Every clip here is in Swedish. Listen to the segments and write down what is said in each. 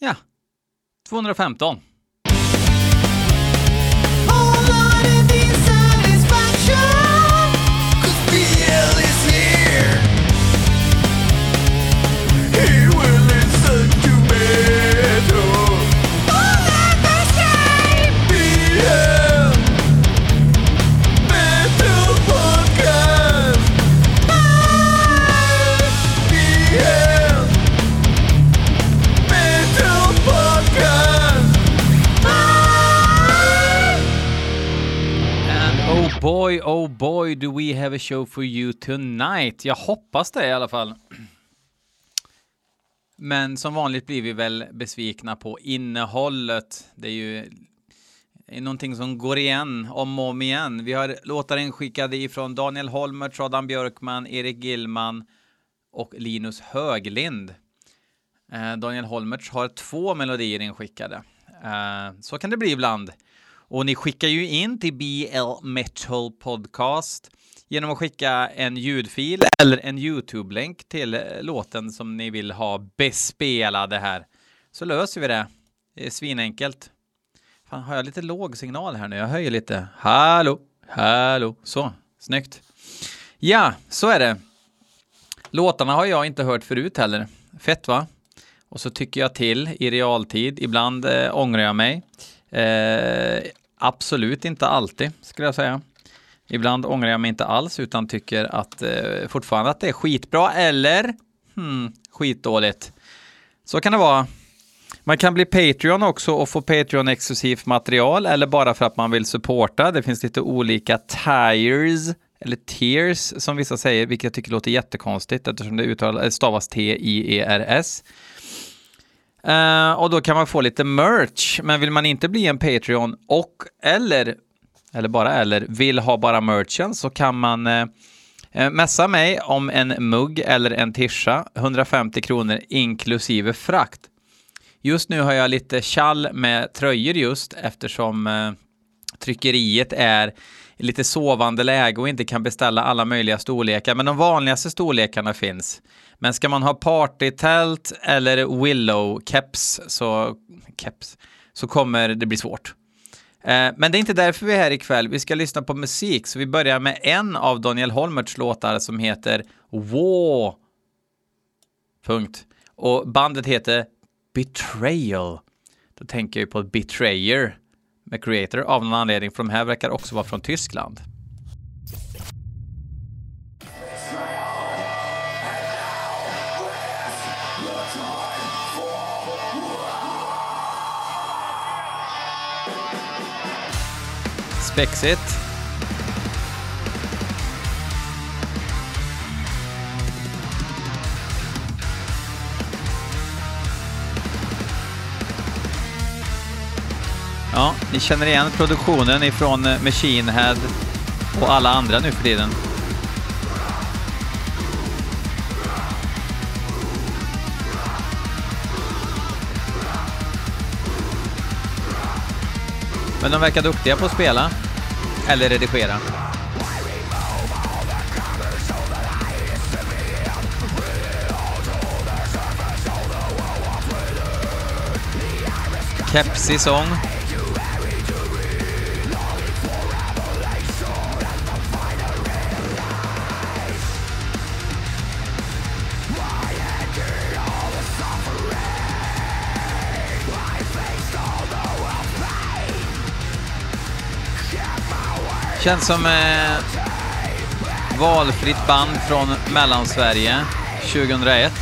Ja, 215. And boy, oh boy, do we have a show for you tonight. Jag hoppas det i alla fall. Men som vanligt blir vi väl besvikna på innehållet. Det är ju någonting som går igen om och om igen. Vi har låtar inskickade ifrån Daniel Holmer, Adam Björkman, Erik Gillman och Linus Höglind. Eh, Daniel Holmertz har två melodier inskickade. Eh, så kan det bli ibland. Och ni skickar ju in till BL Metal Podcast genom att skicka en ljudfil eller en YouTube-länk till eh, låten som ni vill ha bespelade här. Så löser vi det. Det är svinenkelt. Fan, har jag lite låg signal här nu? Jag höjer lite. Hallå, hallå. Så, snyggt. Ja, så är det. Låtarna har jag inte hört förut heller. Fett va? Och så tycker jag till i realtid. Ibland eh, ångrar jag mig. Eh, absolut inte alltid, skulle jag säga. Ibland ångrar jag mig inte alls, utan tycker att eh, fortfarande att det är skitbra eller hmm, skitdåligt. Så kan det vara. Man kan bli Patreon också och få Patreon-exklusivt material eller bara för att man vill supporta. Det finns lite olika tires, eller tears som vissa säger, vilket jag tycker låter jättekonstigt eftersom det uttalas, eh, stavas T-I-E-R-S. Uh, och då kan man få lite merch, men vill man inte bli en Patreon och eller, eller bara eller, vill ha bara merchen så kan man uh, messa mig om en mugg eller en tischa, 150 kronor inklusive frakt. Just nu har jag lite kall med tröjor just eftersom uh, tryckeriet är i lite sovande läge och inte kan beställa alla möjliga storlekar, men de vanligaste storlekarna finns. Men ska man ha partytält eller willow keps så, keps, så kommer det bli svårt. Eh, men det är inte därför vi är här ikväll. Vi ska lyssna på musik, så vi börjar med en av Daniel Holmerts låtar som heter Wow. Punkt. Och bandet heter Betrayal. Då tänker jag på Betrayer med Creator av någon anledning, för de här verkar också vara från Tyskland. Spexigt. Ja, ni känner igen produktionen ifrån eh, Machine Head och alla andra nu för tiden. Men de verkar duktiga på att spela. Eller redigera. Kepsig sång. Känns som eh, valfritt band från Mellansverige 2001.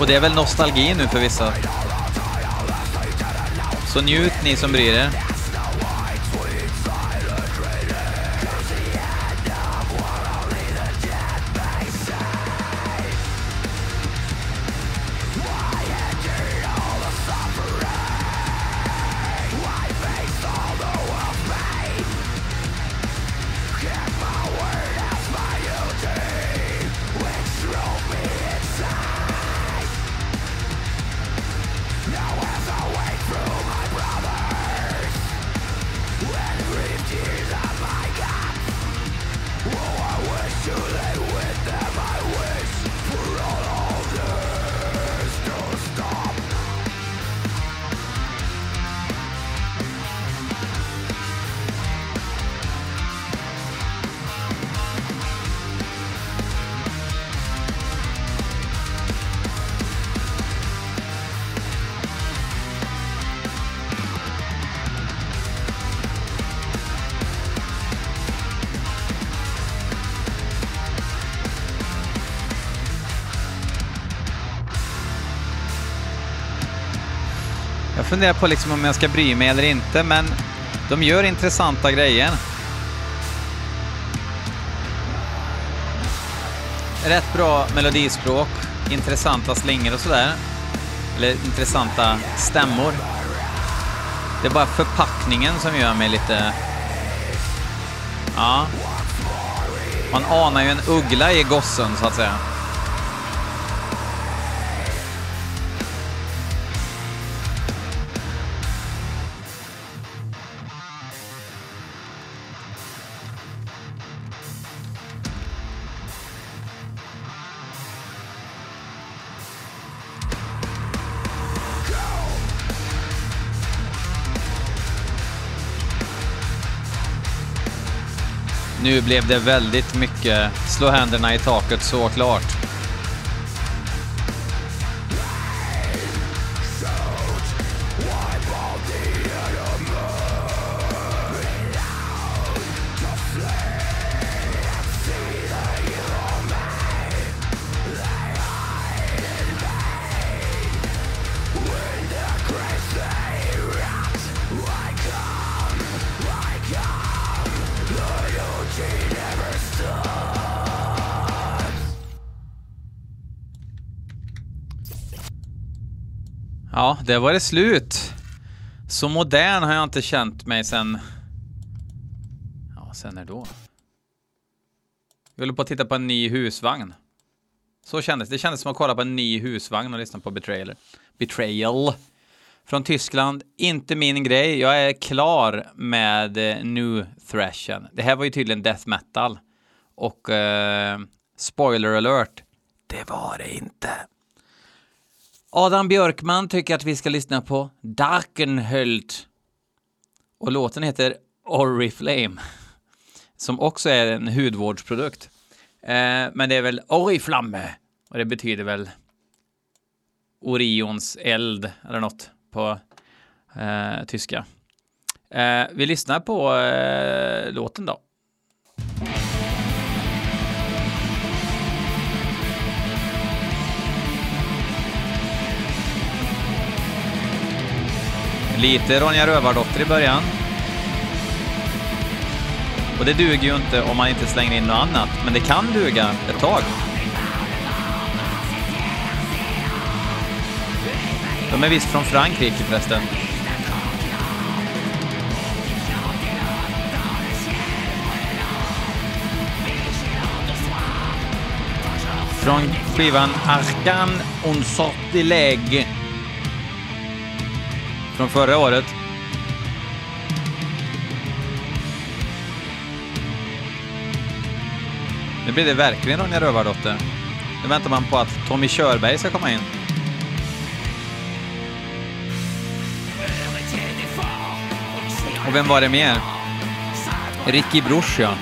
Och det är väl nostalgi nu för vissa. Så njut ni som bryr er. Funderar på liksom om jag ska bry mig eller inte, men de gör intressanta grejer. Rätt bra melodispråk, intressanta slingor och sådär. Eller intressanta stämmor. Det är bara förpackningen som gör mig lite... Ja. Man anar ju en uggla i gossen, så att säga. Nu blev det väldigt mycket slå händerna i taket såklart. Ja, det var det slut. Så modern har jag inte känt mig sen... Ja, sen när då? Jag håller på att titta på en ny husvagn. Så kändes det. kändes som att kolla på en ny husvagn och lyssna på Betrayal. Betrayal. Från Tyskland. Inte min grej. Jag är klar med eh, New Thrashen. Det här var ju tydligen death metal. Och eh, spoiler alert. Det var det inte. Adam Björkman tycker att vi ska lyssna på Darkenhöld. Och låten heter Oriflame. Som också är en hudvårdsprodukt. Eh, men det är väl Oriflamme. Och det betyder väl Orions eld eller något på eh, tyska. Eh, vi lyssnar på eh, låten då. Lite Ronja Rövardotter i början. Och det duger ju inte om man inte slänger in något annat, men det kan duga ett tag. De är visst från Frankrike förresten. Från skivan Arkan un sortileg från förra året. Nu blir det verkligen Ronja Rövardotter. Nu väntar man på att Tommy Körberg ska komma in. Och vem var det mer? Ricky Bruch, ja.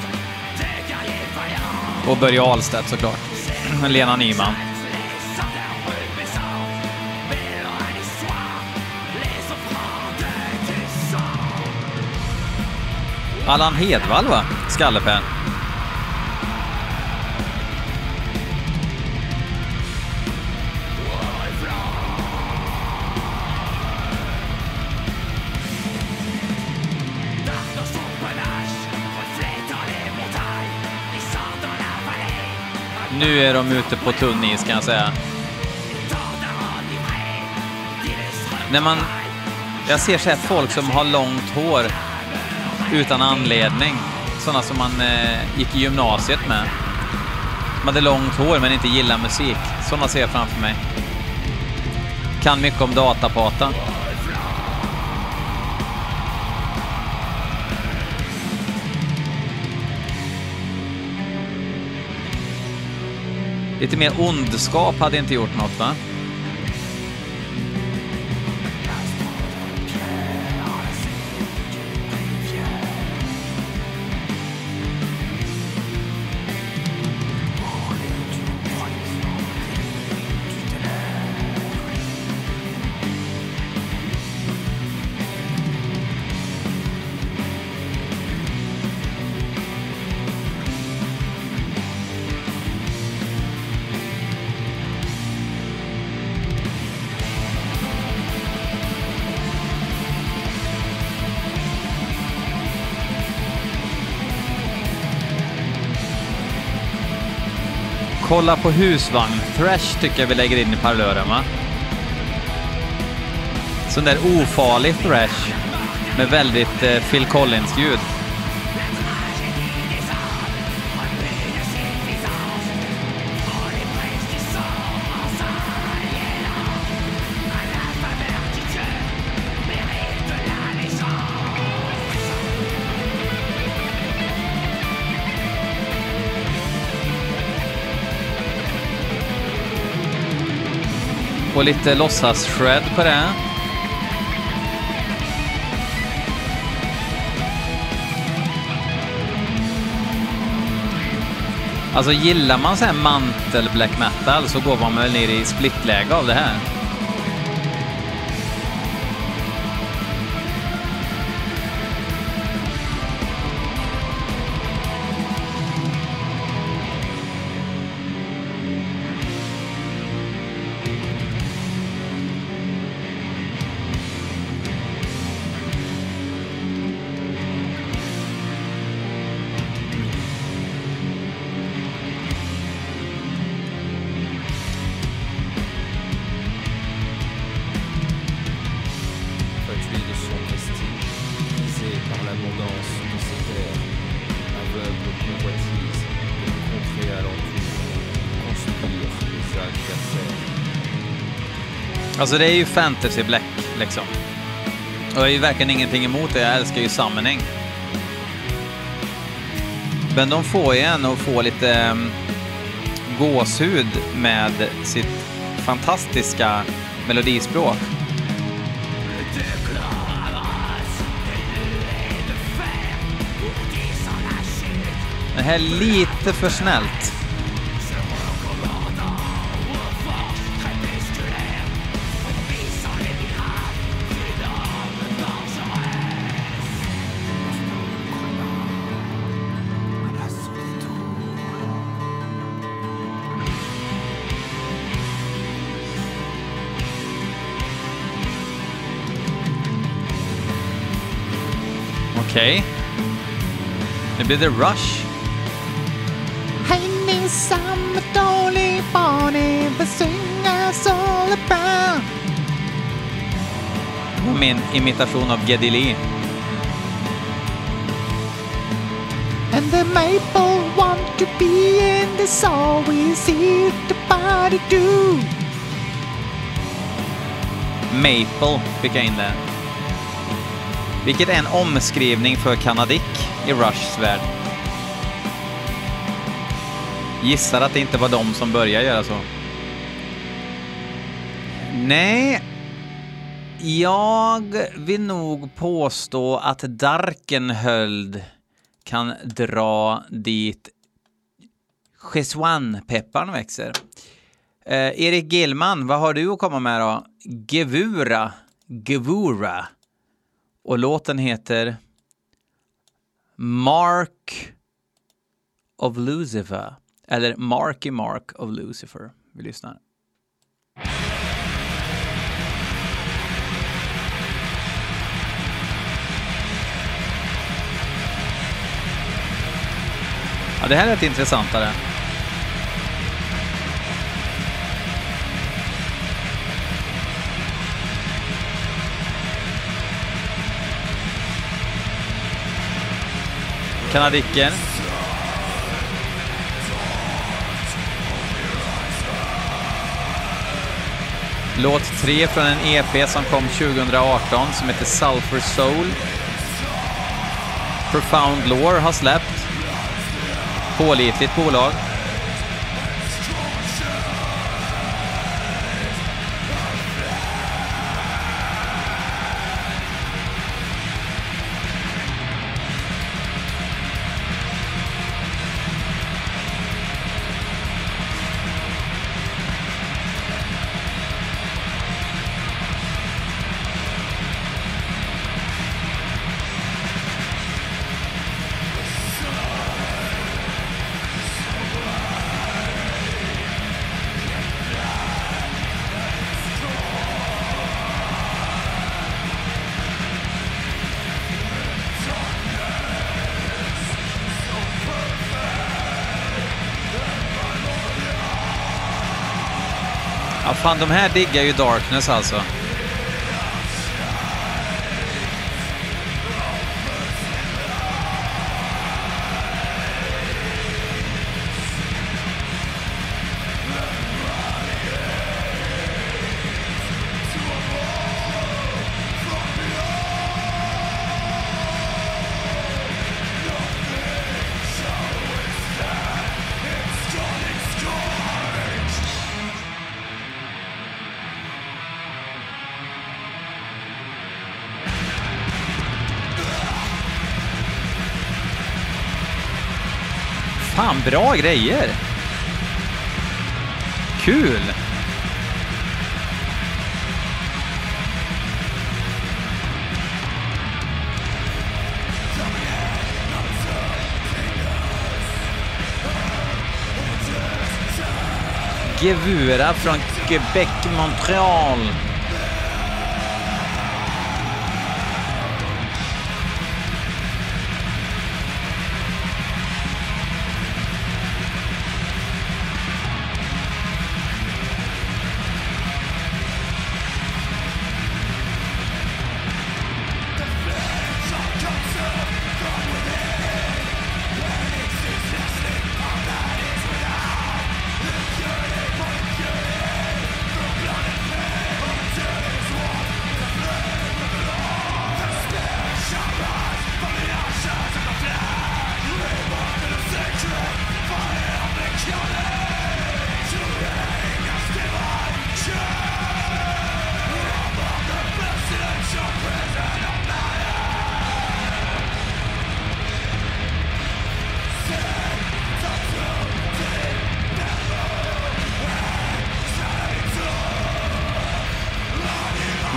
Och Börje Ahlstedt såklart. Lena Nyman. Allan Hedvall va? Skallepän. Nu är de ute på tunn is kan jag säga. När man... Jag ser så här folk som har långt hår utan anledning. Sådana som man eh, gick i gymnasiet med. Som hade långt hår men inte gillar musik. Sådana ser jag framför mig. Kan mycket om datapata. Lite mer ondskap hade inte gjort något va? Kolla på husvagn. Thrash tycker jag vi lägger in i parlören va? Sån där ofarlig thrash med väldigt eh, Phil Collins-ljud. Och lite låtsas-shred på det. Alltså gillar man så här mantel black metal så går man väl ner i splittläge av det här. Alltså det är ju fantasy black liksom. Och jag har ju verkligen ingenting emot det, jag älskar ju Summoning. Men de får ju en att få lite um, gåshud med sitt fantastiska melodispråk. Det här är lite för snällt. Okej. Nu blir det Rush. Hej samma dålig barn vad sjunga så bra Min imitation av Geddy Lee. And the maple want to be in the soul we see the body do Maple fick jag in där. Vilket är en omskrivning för Kanadick i Rushs värld. Gissar att det inte var de som började göra så. Nej, jag vill nog påstå att Darkenhöld kan dra dit Chesuan-pepparn växer. Eh, Erik Gillman, vad har du att komma med då? Gevura. Gevura. Och låten heter Mark of Lucifer. Eller Marky Mark of Lucifer. Vi lyssnar. Ja, det här är lite intressantare. Kanadicken. Låt 3 från en EP som kom 2018 som heter Sulfur Soul. Profound Lore har släppt. Pålitligt bolag. Fan, de här diggar ju Darkness alltså. Fan, bra grejer! Kul! Gevura från Quebec, Montreal.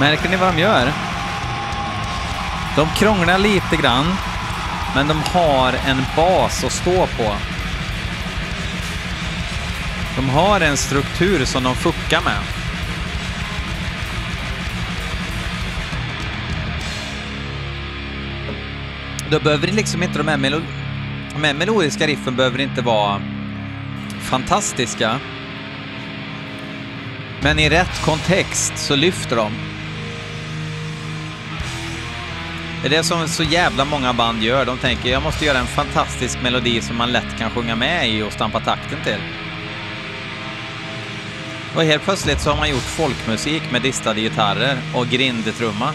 Märker ni vad de gör? De krånglar lite grann, men de har en bas att stå på. De har en struktur som de fuckar med. Då behöver liksom inte de här, melo de här melodiska riffen behöver inte vara fantastiska. Men i rätt kontext så lyfter de. Det är det som så jävla många band gör. De tänker jag måste göra en fantastisk melodi som man lätt kan sjunga med i och stampa takten till. Och helt plötsligt så har man gjort folkmusik med distade gitarrer och grindtrumma.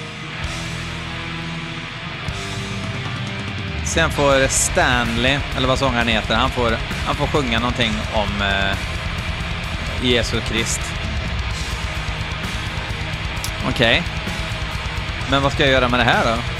Sen får Stanley, eller vad sångaren heter, han får, han får sjunga någonting om eh, Jesus Krist. Okej. Okay. Men vad ska jag göra med det här då?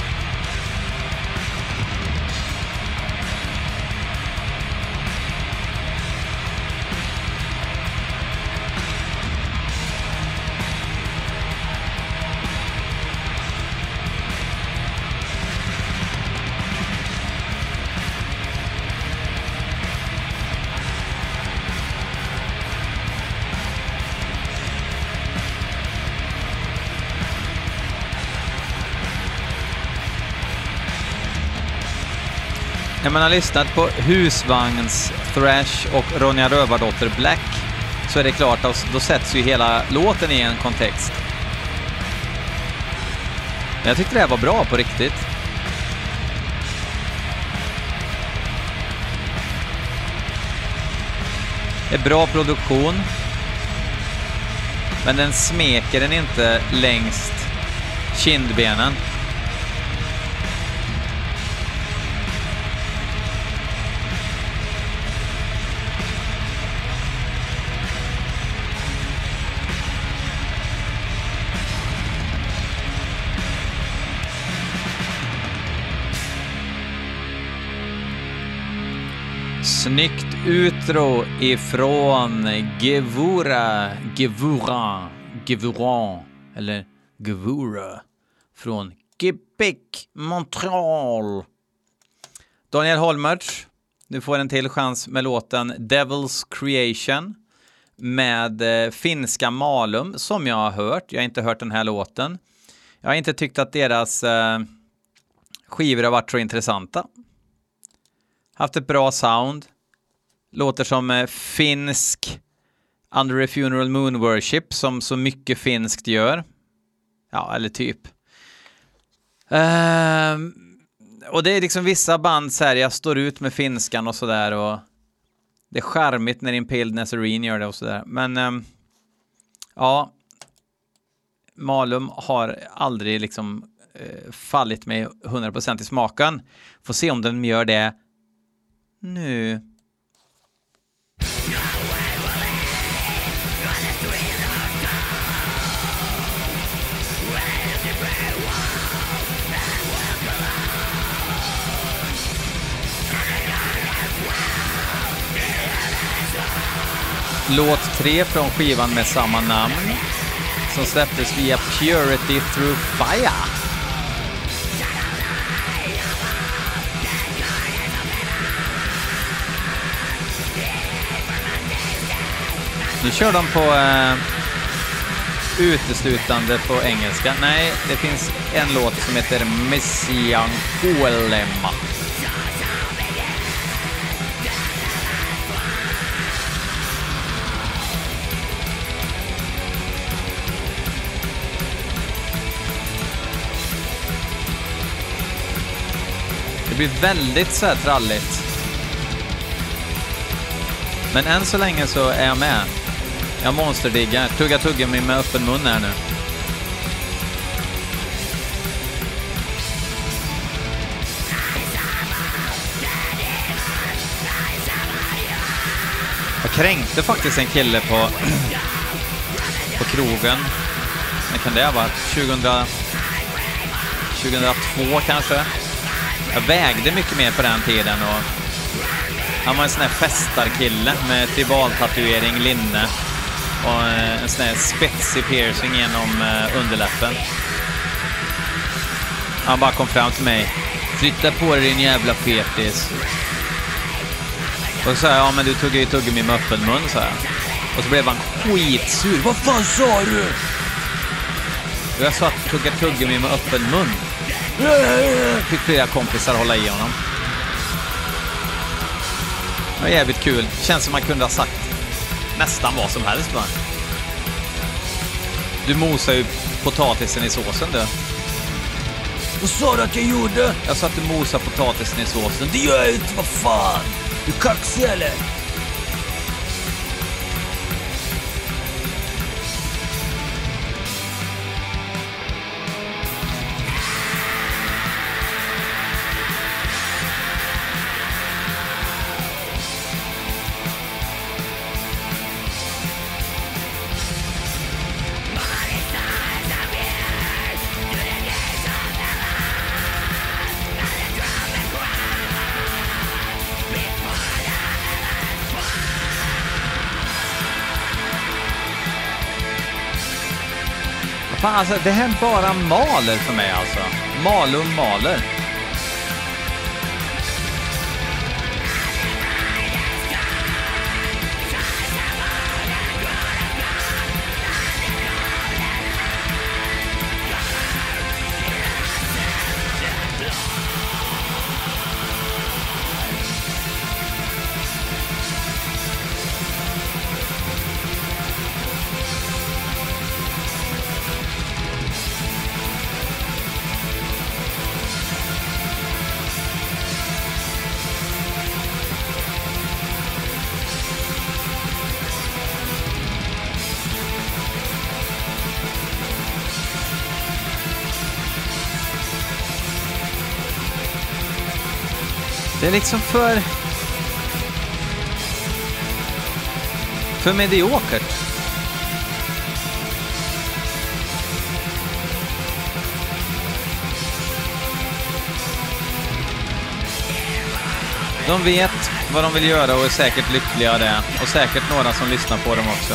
När man har lyssnat på Husvagns Thrash och Ronja Rövardotter Black så är det klart att då sätts ju hela låten i en kontext. Men jag tyckte det här var bra på riktigt. Det är bra produktion. Men den smeker den inte längst kindbenen. Snyggt utro ifrån Gevura, Gevura, Gevuran, eller Gevura, från Quebec, Montreal. Daniel Holmertz, du får en till chans med låten Devil's Creation med eh, finska Malum, som jag har hört. Jag har inte hört den här låten. Jag har inte tyckt att deras eh, skivor har varit så intressanta. Haft ett bra sound. Låter som eh, finsk Under a Funeral Moon Worship som så mycket finskt gör. Ja, eller typ. Ehm, och det är liksom vissa band så här, jag står ut med finskan och sådär och det är charmigt när Impaled Nazarene gör det och sådär. Men um, ja, Malum har aldrig liksom uh, fallit mig 100% i smaken. Får se om den gör det nu. Låt 3 från skivan med samma namn som släpptes via Purity Through Fire. Nu kör de på eh, uteslutande på engelska. Nej, det finns en låt som heter Messian Kuolema. Blir väldigt så här tralligt. Men än så länge så är jag med. Jag monsterdiggar. Tugga tuggummi med öppen mun här nu. Jag kränkte faktiskt en kille på, på krogen. När kan det ha varit? 2000, 2002 kanske? Jag vägde mycket mer på den tiden och han var en sån här festarkille med tribaltatuering, linne och eh, en sån här spetsig piercing genom eh, underläppen. Han bara kom fram till mig. Flytta på dig din jävla fetis. Och så sa jag, ja men du tuggar ju tuggummi med öppen mun, sa jag. Och så blev han skitsur. Vad fan sa du? Och jag sa att tugga tuggummi med öppen mun. Fick flera kompisar hålla i honom. Det var jävligt kul. Känns som man kunde ha sagt nästan vad som helst va? Du mosar ju potatisen i såsen du. Vad sa du att jag gjorde? Jag sa att du mosar potatisen i såsen. Det gör jag inte, vad fan! Du kaxig eller? Alltså, det här bara maler för mig alltså. Malum maler. Det är liksom för... För mediokert. De vet vad de vill göra och är säkert lyckliga av det. Och säkert några som lyssnar på dem också.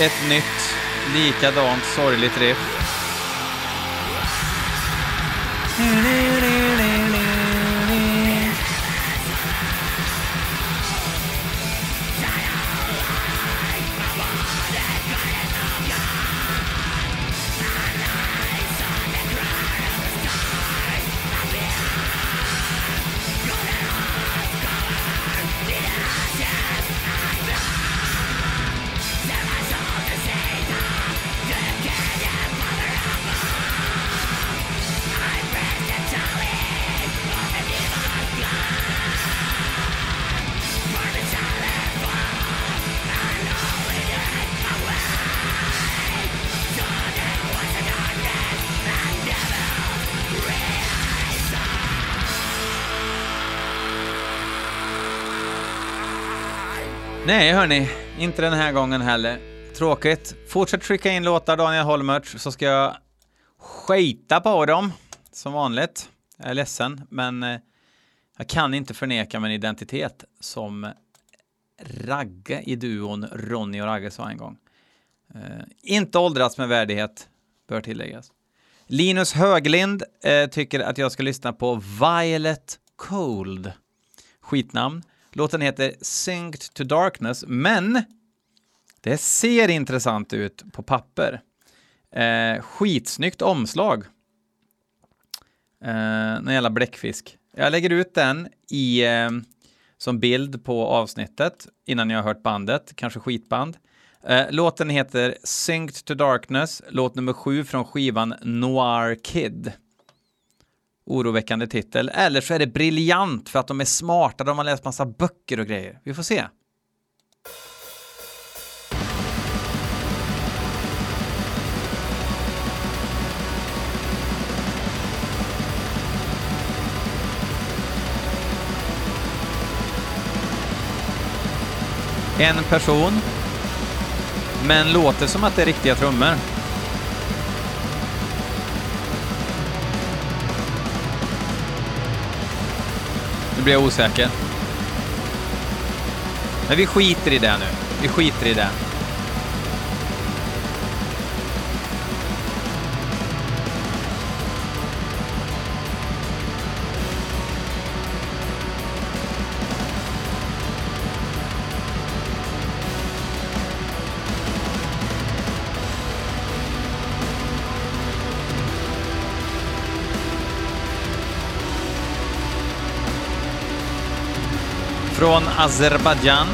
Ett nytt, likadant sorgligt riff. Nej, hörni, inte den här gången heller. Tråkigt. Fortsätt skicka in låtar, Daniel Holmertz, så ska jag skita på dem, som vanligt. Jag är ledsen, men eh, jag kan inte förneka min identitet som Ragge i duon Ronny och Ragge sa en gång. Eh, inte åldrats med värdighet, bör tilläggas. Linus Höglind eh, tycker att jag ska lyssna på Violet Cold. Skitnamn. Låten heter Synced to Darkness, men det ser intressant ut på papper. Eh, skitsnyggt omslag. Eh, någon jävla bläckfisk. Jag lägger ut den i, eh, som bild på avsnittet innan jag har hört bandet, kanske skitband. Eh, låten heter Synced to Darkness, låt nummer sju från skivan Noir Kid oroväckande titel. Eller så är det briljant för att de är smarta, de har läst massa böcker och grejer. Vi får se. En person, men låter som att det är riktiga trummor. Nu blir jag osäker. Men vi skiter i det nu. Vi skiter i det. Från Azerbajdzjan.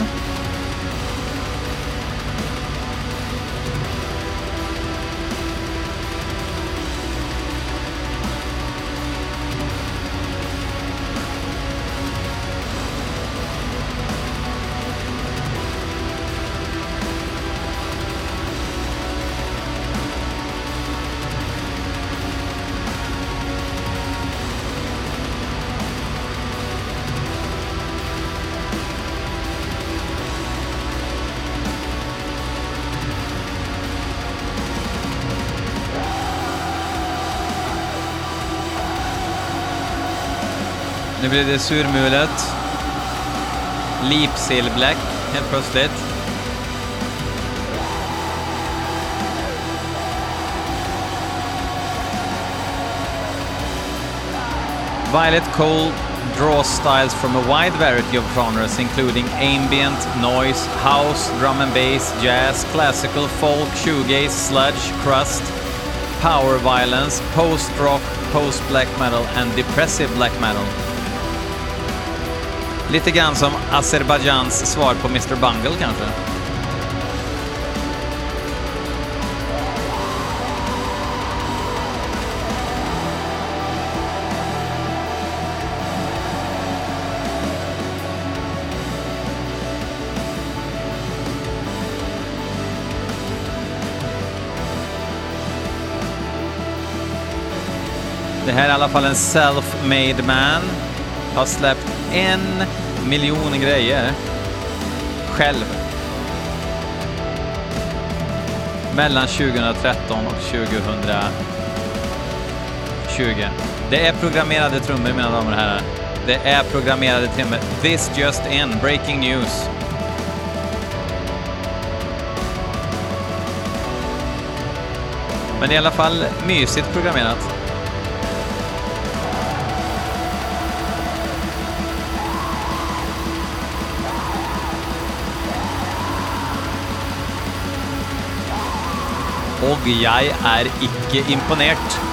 Nu blir det surmulet. Lipsil Black helt plötsligt. Violet Cold draws styles from a wide variety of genres including ambient, noise, house, drum and bass, jazz, classical, folk, shoegaze, sludge, crust, power violence, post-rock, post-black metal and depressive black metal. Lite grann som Azerbajdzjans svar på Mr Bungle kanske? Det här är i alla fall en self-made man. Har släppt en miljon grejer själv. Mellan 2013 och 2020. Det är programmerade trummor mina damer och herrar. Det är programmerade trummor. This just in, breaking news. Men det är i alla fall mysigt programmerat. Og jeg er ikke imponert.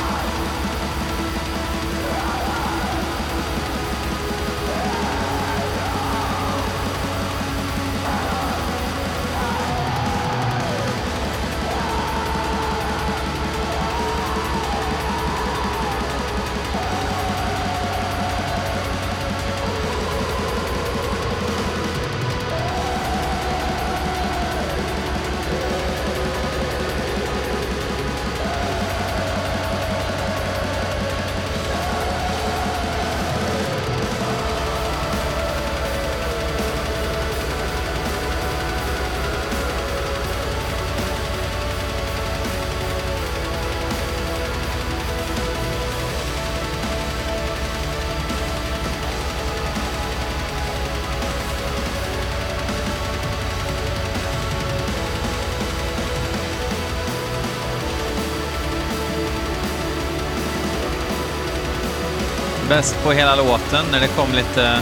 Bäst på hela låten när det kom lite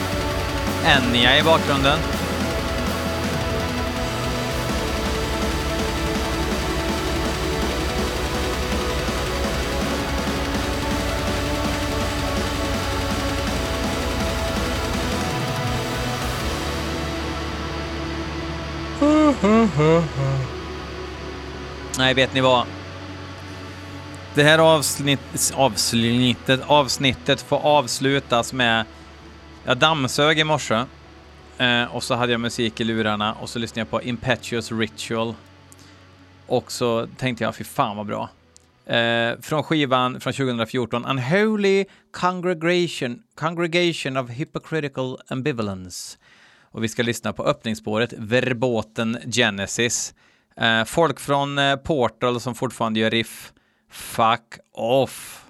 Enya i bakgrunden. Nej, vet ni vad? Det här avsnitt, avsnittet, avsnittet får avslutas med... Jag dammsög i morse eh, och så hade jag musik i lurarna och så lyssnade jag på Impetuous Ritual. Och så tänkte jag, fy fan vad bra. Eh, från skivan från 2014, Unholy Congregation, Congregation of Hypocritical Ambivalence. Och vi ska lyssna på öppningsspåret, Verboten Genesis. Eh, folk från eh, Portal som fortfarande gör riff. Fuck off.